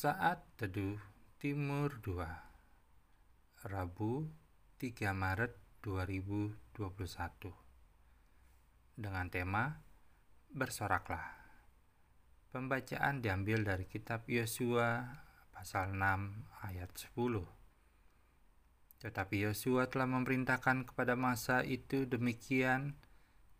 Saat Teduh Timur 2 Rabu 3 Maret 2021 Dengan tema Bersoraklah. Pembacaan diambil dari kitab Yosua pasal 6 ayat 10 Tetapi Yosua telah memerintahkan kepada masa itu demikian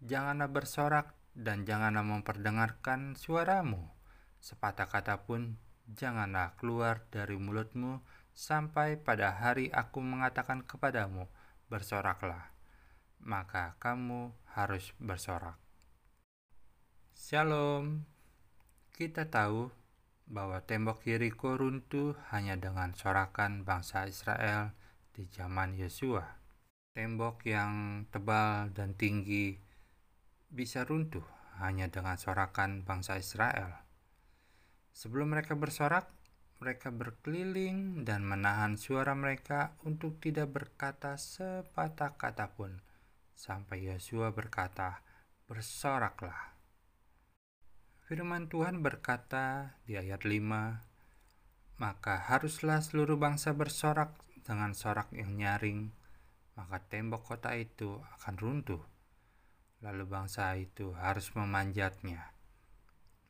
Janganlah bersorak dan janganlah memperdengarkan suaramu sepatah kata pun janganlah keluar dari mulutmu sampai pada hari aku mengatakan kepadamu, bersoraklah, maka kamu harus bersorak. Shalom, kita tahu bahwa tembok Yeriko runtuh hanya dengan sorakan bangsa Israel di zaman Yosua. Tembok yang tebal dan tinggi bisa runtuh hanya dengan sorakan bangsa Israel. Sebelum mereka bersorak, mereka berkeliling dan menahan suara mereka untuk tidak berkata sepatah kata pun, sampai Yosua berkata, "Bersoraklah." Firman Tuhan berkata di ayat 5, "Maka haruslah seluruh bangsa bersorak dengan sorak yang nyaring, maka tembok kota itu akan runtuh. Lalu bangsa itu harus memanjatnya."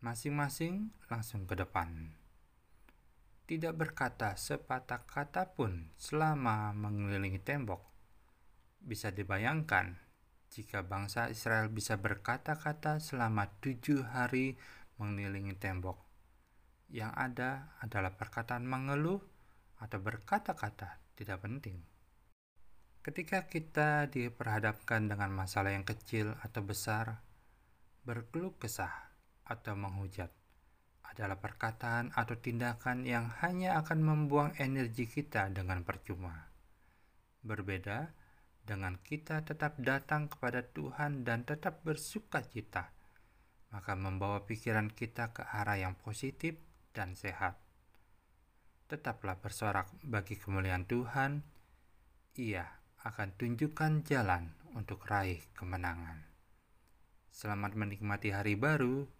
Masing-masing langsung ke depan. Tidak berkata sepatah kata pun selama mengelilingi tembok. Bisa dibayangkan jika bangsa Israel bisa berkata-kata selama tujuh hari mengelilingi tembok. Yang ada adalah perkataan mengeluh atau berkata-kata tidak penting. Ketika kita diperhadapkan dengan masalah yang kecil atau besar, berkeluh kesah atau menghujat adalah perkataan atau tindakan yang hanya akan membuang energi kita dengan percuma. Berbeda dengan kita tetap datang kepada Tuhan dan tetap bersuka cita, maka membawa pikiran kita ke arah yang positif dan sehat. Tetaplah bersorak bagi kemuliaan Tuhan, ia akan tunjukkan jalan untuk raih kemenangan. Selamat menikmati hari baru